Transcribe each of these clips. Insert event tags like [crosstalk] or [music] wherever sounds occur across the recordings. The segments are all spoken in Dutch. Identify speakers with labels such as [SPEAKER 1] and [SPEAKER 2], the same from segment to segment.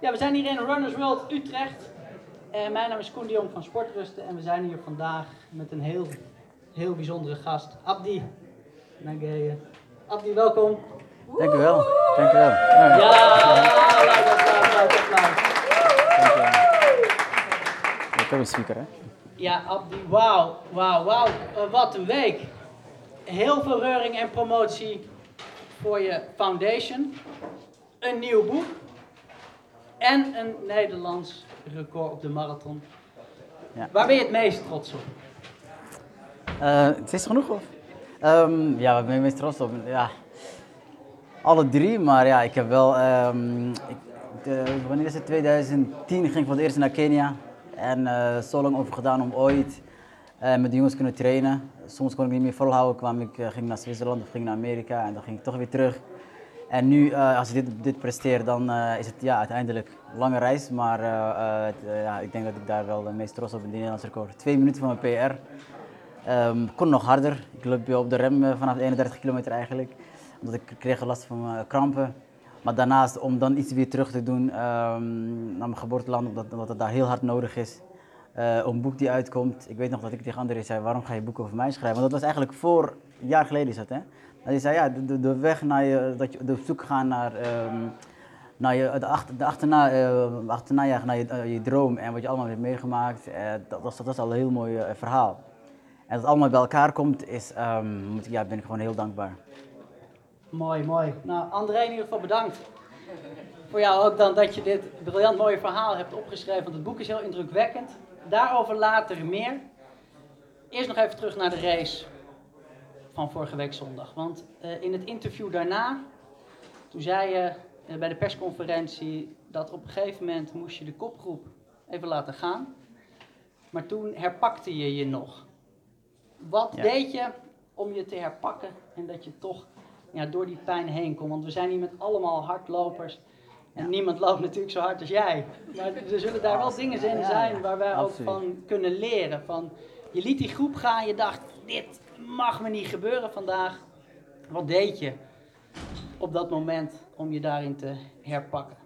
[SPEAKER 1] Ja, we zijn hier in Runners World Utrecht. En mijn naam is Koen de Jong van Sportrusten. En we zijn hier vandaag met een heel, heel bijzondere gast. Abdi Nageye. Abdi, welkom.
[SPEAKER 2] Dank u wel. Dank u wel. Ja,
[SPEAKER 1] Ja,
[SPEAKER 2] dank wel. Ik heb een speaker, hè?
[SPEAKER 1] Ja, Abdi, wauw, wauw, wauw. Eh, wat een week. Heel veel reuring en promotie voor je foundation. Een nieuw boek. En een Nederlands record op de marathon.
[SPEAKER 2] Ja.
[SPEAKER 1] Waar ben je het meest trots op?
[SPEAKER 2] Eh, het is genoeg, of? Ehm, ja, waar ben ik meest trots op? Ja, alle drie, maar ja, ik heb wel... ik, de- wanneer is het? 2010 ging ik voor het eerst naar Kenia. En eh, zo lang over gedaan om ooit eh, met de jongens kunnen trainen. Soms kon ik niet meer volhouden, kwam ik, ging ik naar Zwitserland of ging naar Amerika en dan ging ik toch weer terug. En nu, eh, als ik dit, dit presteer, dan eh, is het ja, uiteindelijk een lange reis. Maar eh, ja, ik denk dat ik daar wel de meest trots op ben, die Nederlandse record. Twee minuten van mijn PR. Ehm, kon nog harder. Ik liep op de rem vanaf 31 kilometer eigenlijk. Omdat ik kreeg last van mijn krampen. Maar daarnaast, om dan iets weer terug te doen ehm, naar mijn geboorteland, omdat, omdat het daar heel hard nodig is. Een boek die uitkomt. Ik weet nog dat ik tegen André zei, waarom ga je boeken over mij schrijven? Want dat was eigenlijk voor, een jaar geleden is dat hè. En die zei, ja, de, weg naar je, dat je op zoek gaan naar, ehm, naar je, de, achter, de achterna, eh, achternajagen naar je, eh, je droom en wat je allemaal hebt meegemaakt. eh, dat, was, dat was al een heel mooi verhaal. En dat het allemaal bij elkaar komt, is, ehm, moet ja, ben ik gewoon heel dankbaar.
[SPEAKER 1] Mooi, mooi. Nou, André, in ieder geval bedankt. Voor jou ook dan dat je dit briljant mooie verhaal hebt opgeschreven. Want het boek is heel indrukwekkend. Daarover later meer. Eerst nog even terug naar de race van vorige week zondag. Want eh, in het interview daarna, toen zei je eh, bij de persconferentie dat op een gegeven moment moest je de kopgroep even laten gaan. Maar toen herpakte je je nog. Wat
[SPEAKER 2] Ja.
[SPEAKER 1] deed je om je te herpakken en dat je toch ja, door die pijn heen kon? Want we zijn hier met allemaal hardlopers. En
[SPEAKER 2] Ja.
[SPEAKER 1] niemand loopt natuurlijk zo hard als jij. Maar er zullen daar wel dingen in zijn waar wij ook van kunnen leren. Van, je liet die groep gaan, je dacht, dit mag me niet gebeuren vandaag. Wat deed je op dat moment om je daarin te herpakken?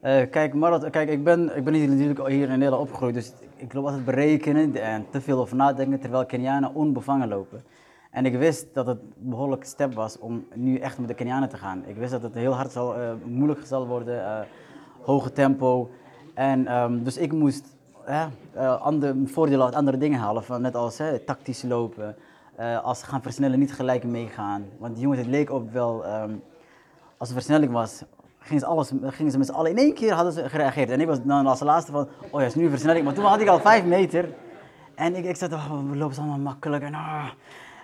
[SPEAKER 2] Eh, kijk, marathon, kijk ik, ben, ik ben hier natuurlijk hier in Nederland opgegroeid, dus ik loop altijd berekenen en te veel over nadenken, terwijl Kenianen onbevangen lopen. En ik wist dat het een behoorlijk step was om nu echt met de Kenianen te gaan. Ik wist dat het heel hard zal, eh, moeilijk zal worden, eh, hoge tempo. En, ehm, dus ik moest andere, voordelen uit andere dingen halen, van, net als tactisch lopen, eh, als ze gaan versnellen niet gelijk meegaan. Want die jongens, het leek op wel, ehm, als er versnelling was, gingen ze, alles, gingen ze met z'n allen in één keer hadden ze gereageerd. En ik was dan als laatste van, oh ja, is nu versnelling. Maar toen had ik al vijf meter. En ik, ik zat, oh, we lopen allemaal makkelijk. En, ah.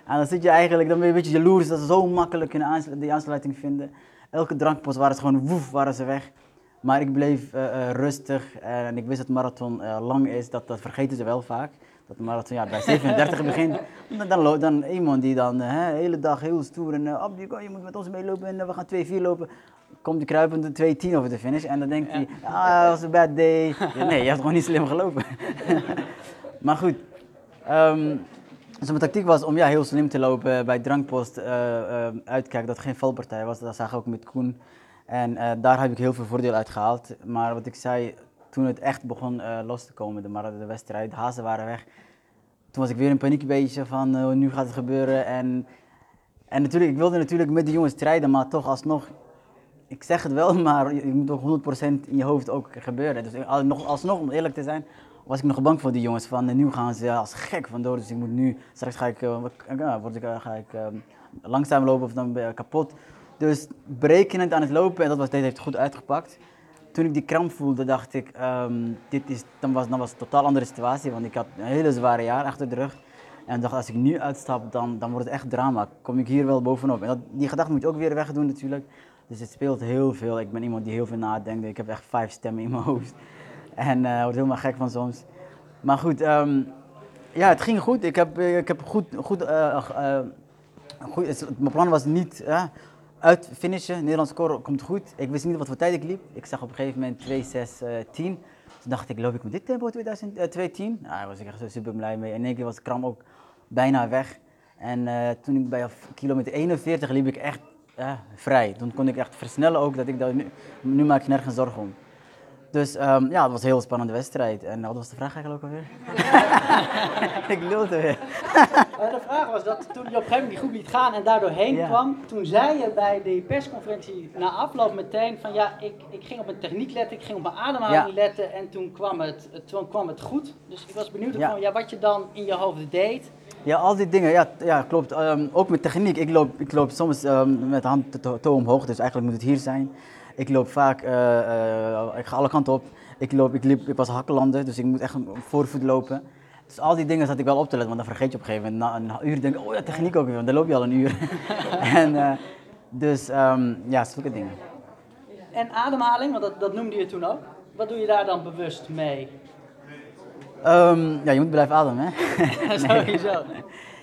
[SPEAKER 2] en dan zit je eigenlijk, dan ben je een beetje jaloers dat ze zo makkelijk kunnen die aansluiting vinden. Elke drankpost waren ze gewoon woef, waren ze weg. Maar ik bleef eh, eh, rustig en ik wist dat marathon lang is, dat, dat vergeten ze wel vaak. Dat marathon ja, bij 37 begint. Dan, dan, iemand die dan eh, hè, de hele dag heel stoer en uh, Abdi, je moet met ons meelopen en eh, we gaan 2-4 lopen. Komt die kruipende 2-10 over de finish en dan denkt hij, ah, dat was een bad day. Ja, nee, je hebt gewoon niet slim gelopen. [laughs] maar goed, dus mijn tactiek was om ja, heel slim te lopen bij drankpost, uitkijken dat het geen valpartij was. Dat zag ik ook met Koen. En daar heb ik heel veel voordeel uit gehaald. Maar wat ik zei, toen het echt begon eh, los te komen, de, de wedstrijd, de hazen waren weg. Toen was ik weer in paniek een beetje van eh, nu gaat het gebeuren. En, en natuurlijk, ik wilde natuurlijk met die jongens strijden, maar toch alsnog, ik zeg het wel, [laughs] maar je, moet ook 100% in je hoofd ook gebeuren. Dus nog, alsnog, om eerlijk te zijn, was ik nog bang voor die jongens. Van eh, nu gaan ze als gek vandoor, dus ik moet nu, straks ga ik, ja, word ik, ga ik langzaam lopen of dan ben ik kapot. Dus berekenend aan het lopen, en dat was, dit heeft goed uitgepakt. Toen ik die kramp voelde, dacht ik, ehm, dit is, dan, was, dan was het een totaal andere situatie, want ik had een hele zware jaar achter de rug. En dacht, als ik nu uitstap, dan, dan wordt het echt drama. Kom ik hier wel bovenop. En die gedachte moet je ook weer wegdoen natuurlijk. Dus het speelt heel veel. Ik ben iemand die heel veel nadenkt. Ik heb echt vijf stemmen in mijn hoofd. En eh word helemaal gek van soms. Maar goed, ehm, ja, het ging goed. Ik heb, eh, ik heb goed, goed, eh, goed mijn plan was niet uit finishen. Nederlands score komt goed. Ik wist niet wat voor tijd ik liep. Ik zag op een gegeven moment 2, 6, eh 10. Toen dacht ik, loop ik met dit tempo 2000, eh, 210? Nou, daar was ik echt super blij mee. In één keer was de kram ook bijna weg. En eh, toen ik bij kilometer 41 liep ik echt eh, vrij. Toen kon ik echt versnellen ook, dat ik dacht, nu, nu maak ik nergens zorgen om. Dus ehm, ja, het was een heel spannende wedstrijd. En wat was de vraag eigenlijk alweer? [laughs] [laughs] ik lulde weer.
[SPEAKER 1] Maar de vraag was dat toen je op een gegeven moment die groep liet gaan en daardoor heen
[SPEAKER 2] Ja.
[SPEAKER 1] kwam, toen zei je bij die persconferentie na afloop meteen van ja, ik, ik ging op mijn techniek letten, ik ging op mijn ademhaling
[SPEAKER 2] Ja.
[SPEAKER 1] letten en toen kwam het, het- toen kwam het goed. Dus ik was benieuwd
[SPEAKER 2] Ja.
[SPEAKER 1] van ja, wat je dan in je hoofd deed.
[SPEAKER 2] Ja, al die dingen, ja, ja klopt. Ehm, ook met techniek. Ik loop, ik loop soms ehm, met de hand to- to- toe omhoog, dus eigenlijk moet het hier zijn. Ik loop vaak, eh, eh, ik ga alle kanten op. Ik, loop, ik, liep, ik was hakkenlander, dus ik moet echt voorvoet lopen. Dus al die dingen zat ik wel op te letten, want dan vergeet je op een gegeven moment. Na een uur denk ik, oh ja, techniek ook weer, want dan loop je al een uur. [laughs] en, eh, dus ehm, ja, zulke dingen.
[SPEAKER 1] En ademhaling, want dat, dat noemde je toen ook. Wat doe je daar dan bewust mee?
[SPEAKER 2] Ehm, ja, je moet blijven ademen, hè? [laughs]
[SPEAKER 1] Sowieso.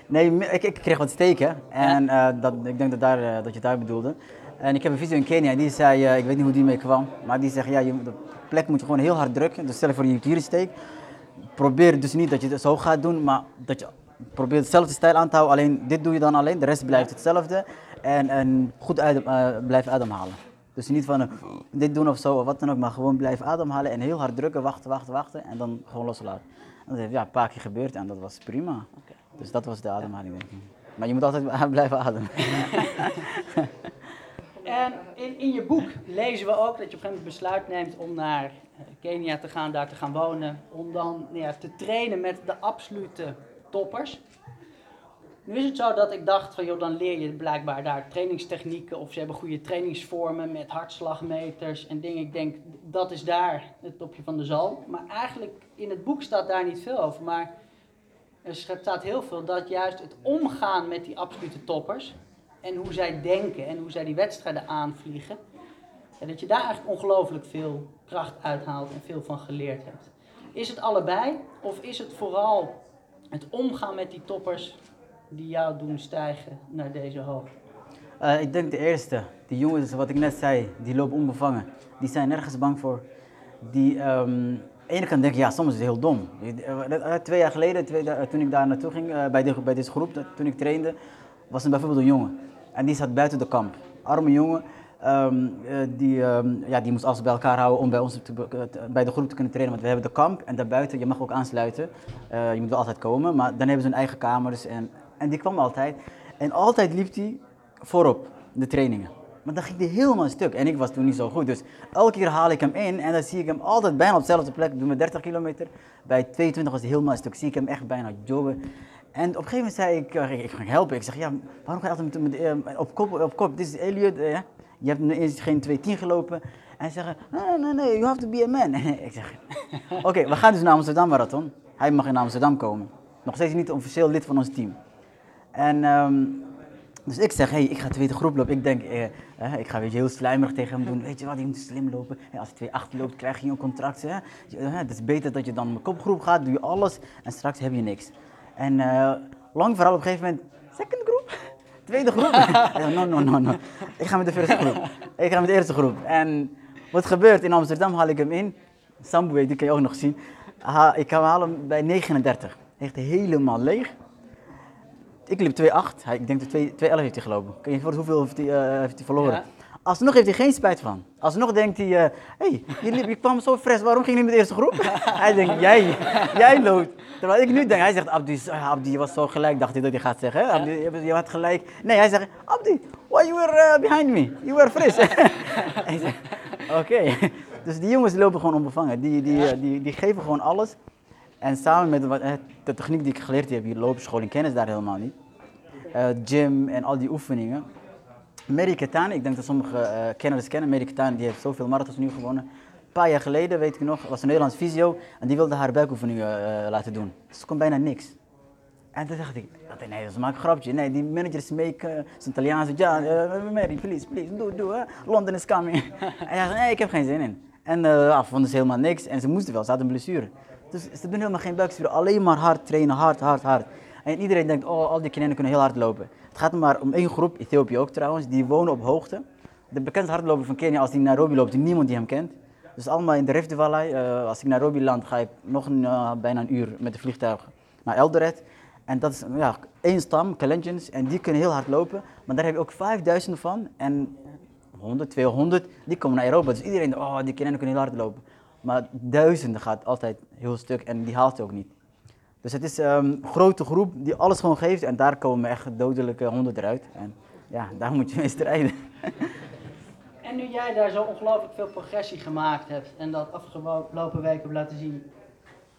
[SPEAKER 2] Nee, me- ik, ik kreeg wat steken en eh, dat, ik denk dat, daar, eh, dat je het daar bedoelde. En ik heb een visio in Kenia, die zei, ik weet niet hoe die mee kwam, maar die zegt, ja, je, de plek moet je gewoon heel hard drukken. Dus stel je voor je hier steek, probeer dus niet dat je het zo gaat doen, maar dat je probeert hetzelfde stijl aan te houden, alleen dit doe je dan alleen, de rest blijft hetzelfde. En, en goed adem, eh, blijven ademhalen. Dus niet van eh, dit doen of zo of wat dan ook, maar gewoon blijven ademhalen en heel hard drukken, wachten, wachten, wachten en dan gewoon loslaten. En dat heeft ja, een paar keer gebeurd en dat was prima. Dus dat was de ademhaling, denk ik. Maar je moet altijd [laughs] blijven ademen. [laughs]
[SPEAKER 1] En in, in je boek lezen we ook dat je op een gegeven moment besluit neemt om naar Kenia te gaan, daar te gaan wonen. Om dan nou ja, te trainen met de absolute toppers. Nu is het zo dat ik dacht van joh, dan leer je blijkbaar daar trainingstechnieken of ze hebben goede trainingsvormen met hartslagmeters en dingen. Ik denk, dat is daar het topje van de zalm. Maar eigenlijk in het boek staat daar niet veel over. Maar er staat heel veel dat juist het omgaan met die absolute toppers en hoe zij denken en hoe zij die wedstrijden aanvliegen, en dat je daar eigenlijk ongelooflijk veel kracht uithaalt en veel van geleerd hebt. Is het allebei of is het vooral het omgaan met die toppers die jou doen stijgen naar deze hoogte?
[SPEAKER 2] Eh, ik denk de eerste. Die jongens, wat ik net zei, die lopen onbevangen. Die zijn nergens bang voor. Die, ehm, aan de ene kant denk ik, ja, soms is het heel dom. Eh, eh, Twee jaar geleden, toen ik daar naartoe ging, bij, bij deze groep, toen ik trainde, was er bijvoorbeeld een jongen. En die zat buiten de kamp. Arme jongen. Ehm, eh, die, ehm, ja, die moest alles bij elkaar houden om bij, ons te- bij de groep te kunnen trainen. Want we hebben de kamp en daarbuiten, je mag ook aansluiten. Eh, je moet wel altijd komen, maar dan hebben ze hun eigen kamers. En, en die kwam altijd. En altijd liep hij voorop, de trainingen. Maar dan ging hij helemaal stuk. En ik was toen niet zo goed. Dus elke keer haal ik hem in en dan zie ik hem altijd bijna op dezelfde plek. Doe met 30 kilometer. Bij 22 was hij helemaal stuk. Zie ik hem echt bijna joggen. En op een gegeven moment zei ik, eh, ik ging helpen. Ik zeg, ja, waarom ga je altijd met, eh, op kop? Op kop? Dit is Elliot. eh. Je hebt eens geen 210 gelopen. En zegt, nee, nee, nee, you have to be a man. [laughs] ik zeg, oké, we gaan dus naar Amsterdam Marathon. Hij mag in Amsterdam komen. Nog steeds niet officieel lid van ons team. En ehm, dus ik zeg, hey, ik ga tweede groep lopen. Ik denk, eh, eh, ik ga weet je, heel slijmerig tegen hem doen. Weet je wat, je moet slim lopen. Hey, als je 2-8 loopt, krijg je een contract. Hè? Eh, Het is beter dat je dan mijn kopgroep gaat, doe je alles en straks heb je niks. En eh, lang verhaal op een gegeven moment, second groep, tweede groep. [laughs] No, no, no, no. Ik ga met de eerste groep. Ik ga met de eerste groep. En wat gebeurt, in Amsterdam haal ik hem in. Samboe, die kan je ook nog zien. Ik kan hem halen bij 39. Echt helemaal leeg. Ik liep 2,8. Hij- Ik denk dat 2 2,11 heeft hij gelopen. Kun je voorstellen hoeveel heeft hij, eh, heeft hij verloren?
[SPEAKER 1] Ja.
[SPEAKER 2] Alsnog heeft hij geen spijt van. Alsnog denkt hij, hé, hey, je, kwam zo fris, waarom ging je niet met de eerste groep? [laughs] hij denkt, jij, jij loopt. Terwijl ik nu denk, hij zegt, Abdi, ah, Abdi, je was zo gelijk, dacht hij dat hij gaat zeggen. Hè? Abdi, je, je had gelijk. Nee, hij zegt, Abdi, why you were eh, behind me? You were fris. [laughs] Hij zegt, Oké. Dus die jongens lopen gewoon onbevangen. Die, die, eh, die, die geven gewoon alles. En samen met wat, eh, de techniek die ik geleerd heb hier, loopschool, ik ken daar helemaal niet. Eh, gym en al die oefeningen. Mary Ketan, ik denk dat sommige eh kenners kennen. Mary Ketan, die heeft zoveel marathons nu gewonnen. Een paar jaar geleden, weet ik nog, was een Nederlands fysio en die wilde haar buikoefeningen eh, laten doen. Ze kon bijna niks. En toen dacht ik, nee, dat is maar een grapje. Nee, die manager Smeek, uh, zijn Italiaans, ja, eh, Mary, please, please, doe, doe, hè. London is coming. [laughs] en hij zei, nee, ik heb geen zin in. En eh ja, vonden ze helemaal niks en ze moesten wel, ze hadden een blessure. Dus ze doen helemaal geen buikspieren, alleen maar hard trainen, hard, hard, hard. En iedereen denkt, oh, al die Kenianen kunnen heel hard lopen. Het gaat maar om één groep, Ethiopië ook trouwens, die wonen op hoogte. De bekendste hardloper van Kenia, als hij in Nairobi loopt, is niemand die hem kent. Dus allemaal in de Rift Valley. Eh, als ik naar Nairobi land, ga ik nog een, eh, bijna een uur met de vliegtuig naar Eldoret. En dat is ja, één stam, Kalenjins, en die kunnen heel hard lopen. Maar daar heb je ook 5000 van. En 100, 200, die komen naar Europa. Dus iedereen denkt, oh, die Kenianen kunnen heel hard lopen. Maar duizenden gaat altijd heel stuk en die haalt ook niet. Dus het is ehm, een grote groep die alles gewoon geeft en daar komen echt dodelijke honden eruit. En ja, daar moet je mee strijden. [laughs]
[SPEAKER 1] En nu jij daar zo ongelooflijk veel progressie gemaakt hebt en dat afgelopen week hebt laten zien,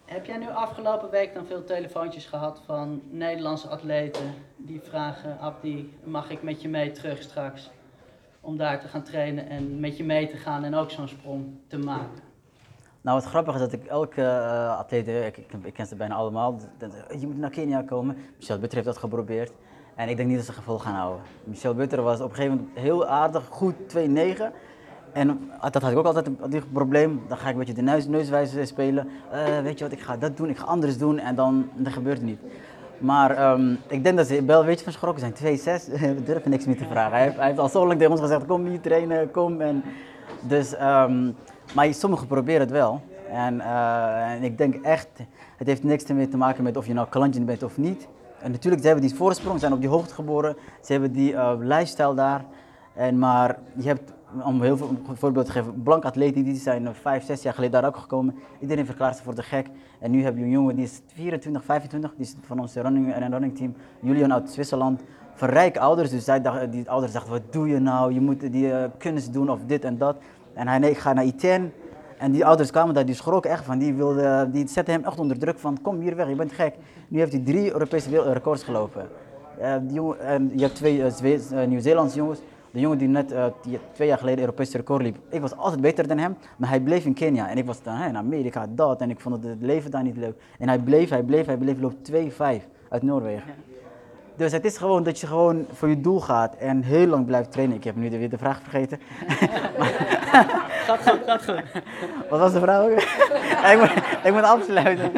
[SPEAKER 1] heb jij nu afgelopen week dan veel telefoontjes gehad van Nederlandse atleten die vragen, Abdi, mag ik met je mee terug straks? Om daar te gaan trainen en met je mee te gaan en ook zo'n sprong te maken.
[SPEAKER 2] Nou, wat grappig is dat ik elke uh, atleet, ik, ik, ik, ken ze bijna allemaal, je moet naar Kenia komen. Michel Butter heeft dat geprobeerd en ik denk niet dat ze gevolg gaan houden. Michel Butter was op een gegeven moment heel aardig, goed 2-9. En dat had ik ook altijd een probleem. Dan ga ik een beetje de neus, neuswijze spelen. Uh, weet je wat, ik ga dat doen, ik ga anders doen en dan dat gebeurt het niet. Maar um, ik denk dat ze wel een beetje van geschrokken zijn. 2-6, [laughs] we durven niks meer te vragen. Hij heeft, hij heeft, al zo lang tegen ons gezegd, kom hier trainen, kom. En dus, um, maar sommigen proberen het wel. En, uh, en, ik denk echt, het heeft niks te maken met of je nou klantje bent of niet. En natuurlijk, ze hebben die voorsprong, ze zijn op die hoogte geboren. Ze hebben die uh, lifestyle daar. En, maar je hebt om heel veel voorbeeld te geven, blank atleten die zijn vijf, zes jaar geleden daar ook gekomen. Iedereen verklaart ze voor de gek. En nu heb je een jongen die is 24, 25, die is van ons running, running team, Julian uit Zwitserland. Van rijke ouders, dus zij die ouders dachten, wat doe je nou? Je moet die uh, kunst doen of dit en dat. En hij nee, ik ga naar ITN. En die ouders kwamen daar, die schrokken echt van. Die, wilde, die zetten hem echt onder druk van, kom hier weg, je bent gek. Nu heeft hij drie Europese records gelopen. Die jongen, uh, je hebt twee uh, Nieuw-Zeelandse jongens. De jongen die net twee jaar geleden Europese record liep. Ik was altijd beter dan hem, maar hij bleef in Kenia. En ik was dan in Amerika, dat. En ik vond het, leven daar niet leuk. En hij bleef, hij bleef, hij bleef, loopt 2-5 uit Noorwegen. Dus het is gewoon dat je gewoon voor je doel gaat en heel lang blijft trainen. Ik heb nu weer de vraag vergeten. [laughs]
[SPEAKER 1] gaat goed, gaat goed.
[SPEAKER 2] Wat was de vraag ook? [laughs] ik, moet, ik moet afsluiten.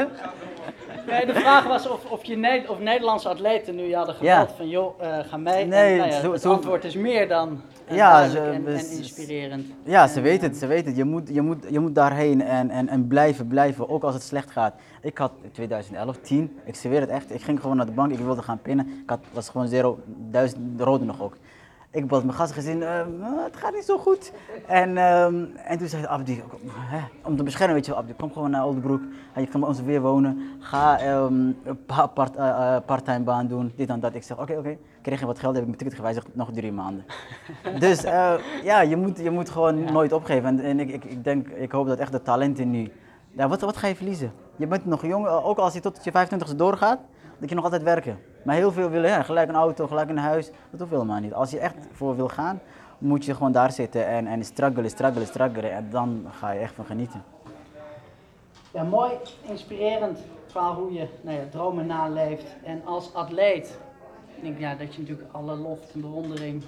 [SPEAKER 1] Nee, de vraag was of, of, je of Nederlandse atleten nu hadden gebeld van joh, uh, ga mee.
[SPEAKER 2] Nee,
[SPEAKER 1] en, nou ja,
[SPEAKER 2] zo,
[SPEAKER 1] het
[SPEAKER 2] zo,
[SPEAKER 1] antwoord is meer dan uh,
[SPEAKER 2] ja,
[SPEAKER 1] ze, en,
[SPEAKER 2] dus,
[SPEAKER 1] en, inspirerend.
[SPEAKER 2] Ja, ze weten het, ze weten het. Je moet, je moet, je moet daarheen en, en, en blijven, blijven, ook als het slecht gaat. Ik had 2011, 10, ik zweer het echt, ik ging gewoon naar de bank, ik wilde gaan pinnen. Ik had, was gewoon zero, duizend rode nog ook. Ik bad mijn gastgezin, uh, het gaat niet zo goed. En, um, en toen zei Abdi, hè, om te beschermen, weet je wel, Abdi, kom gewoon naar Oldenbroek. Je kan bij ons weer wonen. Ga um, een part, uh, parttime baan doen, dit en dat. Ik zeg, oké, okay, oké. Okay. Kreeg je wat geld, heb ik mijn ticket gewijzigd, nog drie maanden. [laughs] dus uh, ja, je moet, je moet gewoon ja. nooit opgeven. En, en ik, ik, ik, denk, ik hoop dat echt de talenten nu... Ja, wat, wat ga je verliezen? Je bent nog jong, ook als je tot je 25e doorgaat, dat je nog altijd werken. Maar heel veel willen ja, gelijk een auto, gelijk een huis. Dat hoeft helemaal niet. Als je echt voor wil gaan, moet je gewoon daar zitten en, en struggelen, struggelen, struggelen. En dan ga je echt van genieten.
[SPEAKER 1] Ja, mooi, inspirerend van hoe je nou ja, dromen naleeft. En als atleet, ik denk ja, dat je natuurlijk alle lof en bewondering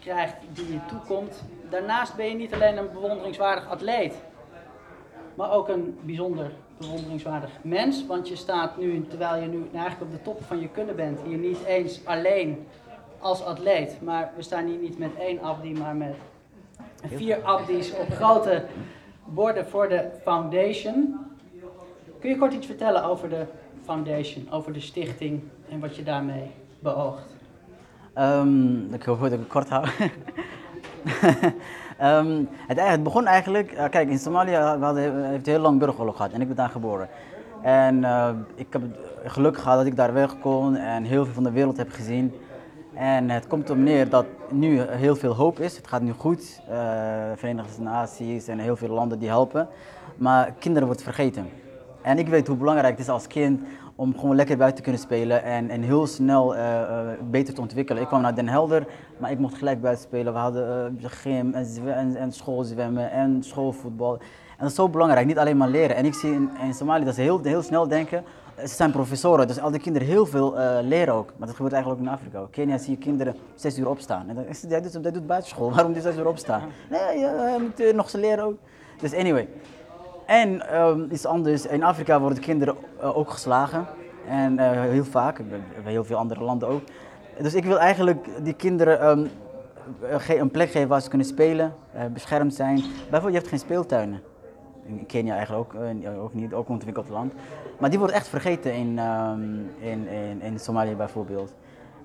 [SPEAKER 1] krijgt die je toekomt. Daarnaast ben je niet alleen een bewonderingswaardig atleet, maar ook een bijzonder bewonderingswaardig mens. Want je staat nu, terwijl je nu eigenlijk op de top van je kunnen bent, hier niet eens alleen als atleet. Maar we staan hier niet met één abdi, maar met vier abdis op grote borden voor de foundation. Kun je kort iets vertellen over de foundation, over de stichting en wat je daarmee beoogt?
[SPEAKER 2] Um, ik ik het kort hou. [laughs] Um, het, het, begon eigenlijk, uh, kijk in Somalië we hadden, heeft heel lang burgeroorlog gehad en ik ben daar geboren. En ik heb geluk gehad dat ik daar weg kon en heel veel van de wereld heb gezien. En het komt erop neer dat nu heel veel hoop is. Het gaat nu goed. Uh, Verenigde Naties en heel veel landen die helpen. Maar kinderen worden vergeten. En ik weet hoe belangrijk het is als kind om gewoon lekker buiten te kunnen spelen en, en heel snel uh, uh, beter te ontwikkelen. Ik kwam naar Den Helder, maar ik mocht gelijk buiten spelen. We hadden uh, gym en, en, en, schoolzwemmen en schoolvoetbal. En dat is zo belangrijk, niet alleen maar leren. En ik zie in, in Somalië dat ze heel, heel snel denken, ze zijn professoren, dus al die kinderen heel veel leren ook. Maar dat gebeurt eigenlijk ook in Afrika. In Kenia zie je kinderen zes uur opstaan. En dan is hij doet, doet buitenschool, [laughs] waarom die zes uur opstaan? Nee, je moet nog ze leren ook. Dus anyway, en um, iets anders, in Afrika worden kinderen uh, ook geslagen. En uh, heel vaak, bij heel veel andere landen ook. Dus ik wil eigenlijk die kinderen um, een plek geven waar ze kunnen spelen, beschermd zijn. Bijvoorbeeld, je hebt geen speeltuinen. In Kenia eigenlijk ook, ook niet, ook ontwikkeld land. Maar die worden echt vergeten in, um, in, in, in Somalië bijvoorbeeld.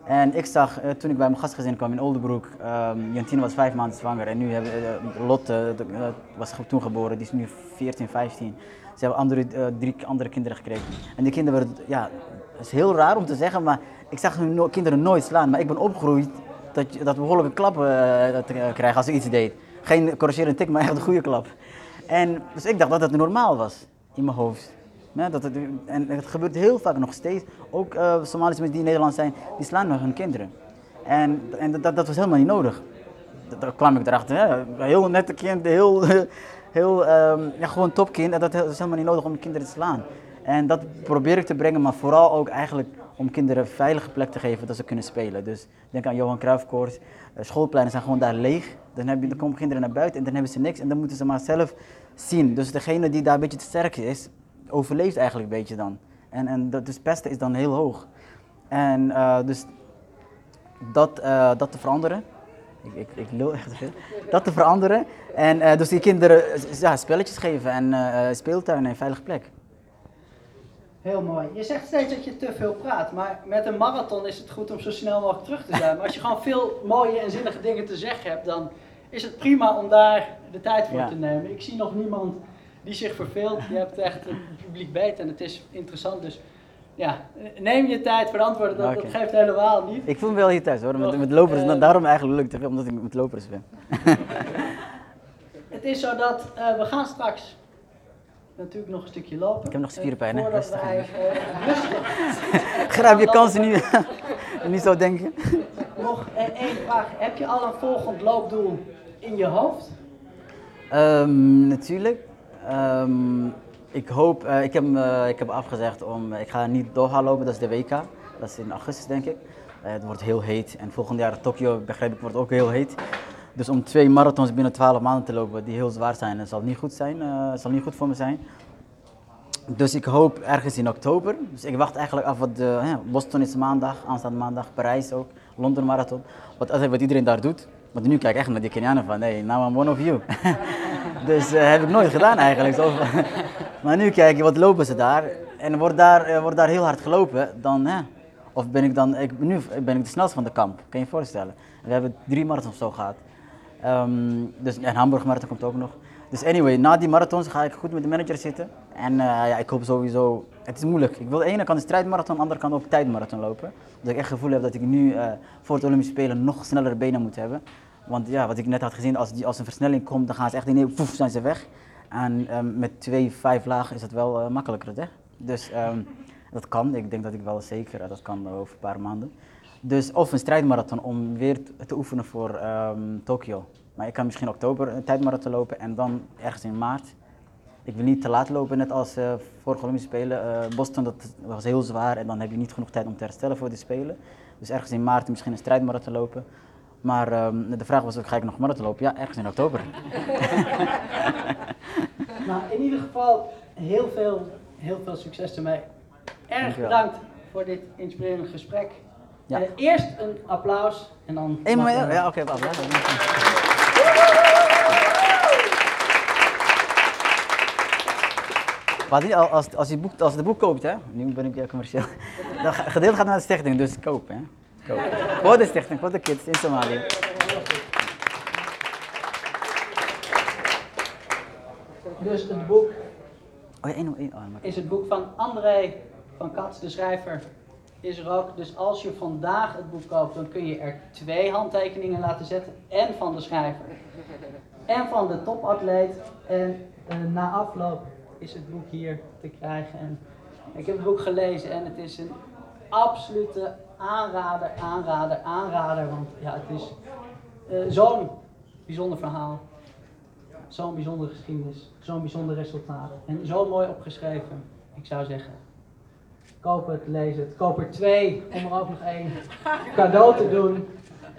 [SPEAKER 2] En ik zag, eh, toen ik bij mijn gastgezin kwam in Oldenbroek, ehm Jantine was vijf maanden zwanger en nu hebben uh, Lotte, eh, was toen geboren, die is nu 14, 15. Ze hebben andere, drie andere kinderen gekregen. En die kinderen werden, ja, het is heel raar om te zeggen, maar ik zag hun kinderen nooit slaan. Maar ik ben opgegroeid dat, dat we behoorlijke klappen te krijgen als ik iets deed. Geen corrigerende tik, maar echt een goede klap. En, dus ik dacht dat het normaal was in mijn hoofd. Dat het, en het gebeurt heel vaak nog steeds. Ook eh Somalische mensen die in Nederland zijn, die slaan nog hun kinderen. En, en dat, dat was helemaal niet nodig. Daar kwam ik erachter. Heel nette kind, heel, [laughs] heel ehm, ja, gewoon topkind. En dat is helemaal niet nodig om kinderen te slaan. En dat probeer ik te brengen, maar vooral ook eigenlijk om kinderen een veilige plek te geven dat ze kunnen spelen. Dus denk aan Johan Cruijffkoord. Eh, schoolpleinen zijn gewoon daar leeg. Dan, heb je, dan komen kinderen naar buiten en dan hebben ze niks. En dan moeten ze maar zelf zien. Dus degene die daar een beetje te sterk is, overleeft eigenlijk een beetje dan. En, en dat, dus pesten is dan heel hoog. En eh, dus dat, eh, dat te veranderen. Ik, ik, ik lul echt veel. Dat te veranderen. En eh, dus die kinderen ja, spelletjes geven en speeltuin en een veilige plek.
[SPEAKER 1] Heel mooi. Je zegt steeds dat je te veel praat, maar met een marathon is het goed om zo snel mogelijk terug te zijn. Maar als je gewoon veel mooie en zinnige dingen te zeggen hebt, dan is het prima om daar de tijd voor
[SPEAKER 2] Ja.
[SPEAKER 1] te nemen. Ik zie nog niemand die zich verveelt. Je hebt echt een publiek beet en het is interessant. Dus ja, neem je tijd voor antwoorden, dat, dat
[SPEAKER 2] Oké.
[SPEAKER 1] geeft helemaal niet.
[SPEAKER 2] Ik voel me wel hier thuis hoor, met, met lopers.
[SPEAKER 1] eh,
[SPEAKER 2] daarom eigenlijk lukt het omdat ik met lopers ben. [laughs]
[SPEAKER 1] Het is zo dat eh, we gaan straks natuurlijk nog een stukje lopen.
[SPEAKER 2] Ik heb nog
[SPEAKER 1] Eh,
[SPEAKER 2] spierenpijn, hè? Rustig
[SPEAKER 1] wij, [laughs] rustig. [laughs]
[SPEAKER 2] Grijp je kansen nu. niet zo denken.
[SPEAKER 1] Nog één vraag. Heb je al een volgend loopdoel in je hoofd?
[SPEAKER 2] Ehm, natuurlijk. Ehm, ik hoop, eh, ik, heb, eh, ik heb afgezegd om, ik ga niet Doha lopen, dat is de WK. Dat is in augustus denk ik. Eh, het wordt heel heet en volgend jaar Tokio, begrijp ik, wordt ook heel heet. Dus om twee marathons binnen 12 maanden te lopen die heel zwaar zijn, dat zal niet goed zijn, eh, zal niet goed voor me zijn. Dus ik hoop ergens in oktober. Dus ik wacht eigenlijk af wat de, Boston is maandag, aanstaande maandag, Parijs ook, Londen Marathon. Wat, wat iedereen daar doet. Want nu kijk ik echt naar die Kenianen van, hey, now I'm one of you. [laughs] dus eh, heb ik nooit gedaan eigenlijk. Van- [laughs] maar nu kijk je, wat lopen ze daar? En wordt daar, eh, wordt daar heel hard gelopen, dan hè. Of ben ik dan, ik, nu ben ik de snelste van de kamp, kan je je voorstellen. We hebben drie marathons zo gehad. Ehm, dus, en Hamburg Marathon komt ook nog. Dus anyway, na die marathons ga ik goed met de manager zitten. En eh, ja, ik hoop sowieso, het is moeilijk. Ik wil de ene kant een strijdmarathon, de andere kant ook tijdmarathon lopen. Dat ik echt het gevoel heb dat ik nu voor het Olympische Spelen nog snellere benen moet hebben. Want ja, wat ik net had gezien, als, die, als een versnelling komt, dan gaan ze echt in poef, zijn ze weg. En ehm, met twee, vijf laag is het wel eh, makkelijker, hè? Dus ehm, dat kan, ik denk dat ik wel zeker, eh, dat kan over een paar maanden. Dus of een strijdmarathon om weer te- oefenen voor ehm, Tokio. Maar ik kan misschien oktober een tijdmarathon lopen en dan ergens in maart. Ik wil niet te laat lopen, net als eh vorige Olympische Spelen. Eh, Boston dat was heel zwaar en dan heb je niet genoeg tijd om te herstellen voor die Spelen. Dus ergens in maart misschien een strijdmarathon lopen. Maar ehm, de vraag was ook, ga ik nog marathon lopen? Ja, ergens in oktober. [laughs]
[SPEAKER 1] Nou, in ieder geval heel veel, heel veel succes ermee. Erg
[SPEAKER 2] Dankjewel.
[SPEAKER 1] bedankt voor dit inspirerende gesprek.
[SPEAKER 2] Ja.
[SPEAKER 1] Eh, eerst een applaus en dan...
[SPEAKER 2] Eén moment, ja, oké. Wat niet, als, als, je boek, als het boek koopt, hè, nu ben ik ja, commercieel, gedeelte gaat naar de stichting, dus koop. Hè. Koop. Voor de stichting, voor de kids in Somalië.
[SPEAKER 1] Dus het boek
[SPEAKER 2] Oh ja, één, één, oh, maar-
[SPEAKER 1] is het boek van André van Kats, de schrijver, is er ook. Dus als je vandaag het boek koopt, dan kun je er twee handtekeningen laten zetten. En van de schrijver. En van de topatleet. En eh, na afloop is het boek hier te krijgen. En ik heb het boek gelezen en het is een absolute aanrader, aanrader, aanrader. Want ja, het is eh, zo'n bijzonder verhaal. Zo'n bijzondere geschiedenis. Zo'n bijzonder resultaat. En zo mooi opgeschreven. Ik zou zeggen, koop het, lees het. Koop er twee om er ook nog één cadeau te doen.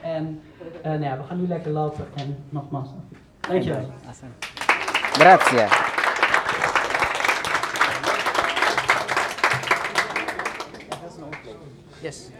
[SPEAKER 1] En eh, nou ja, we gaan nu lekker lopen. En nogmaals, dankjewel.
[SPEAKER 2] Grazie. Yes.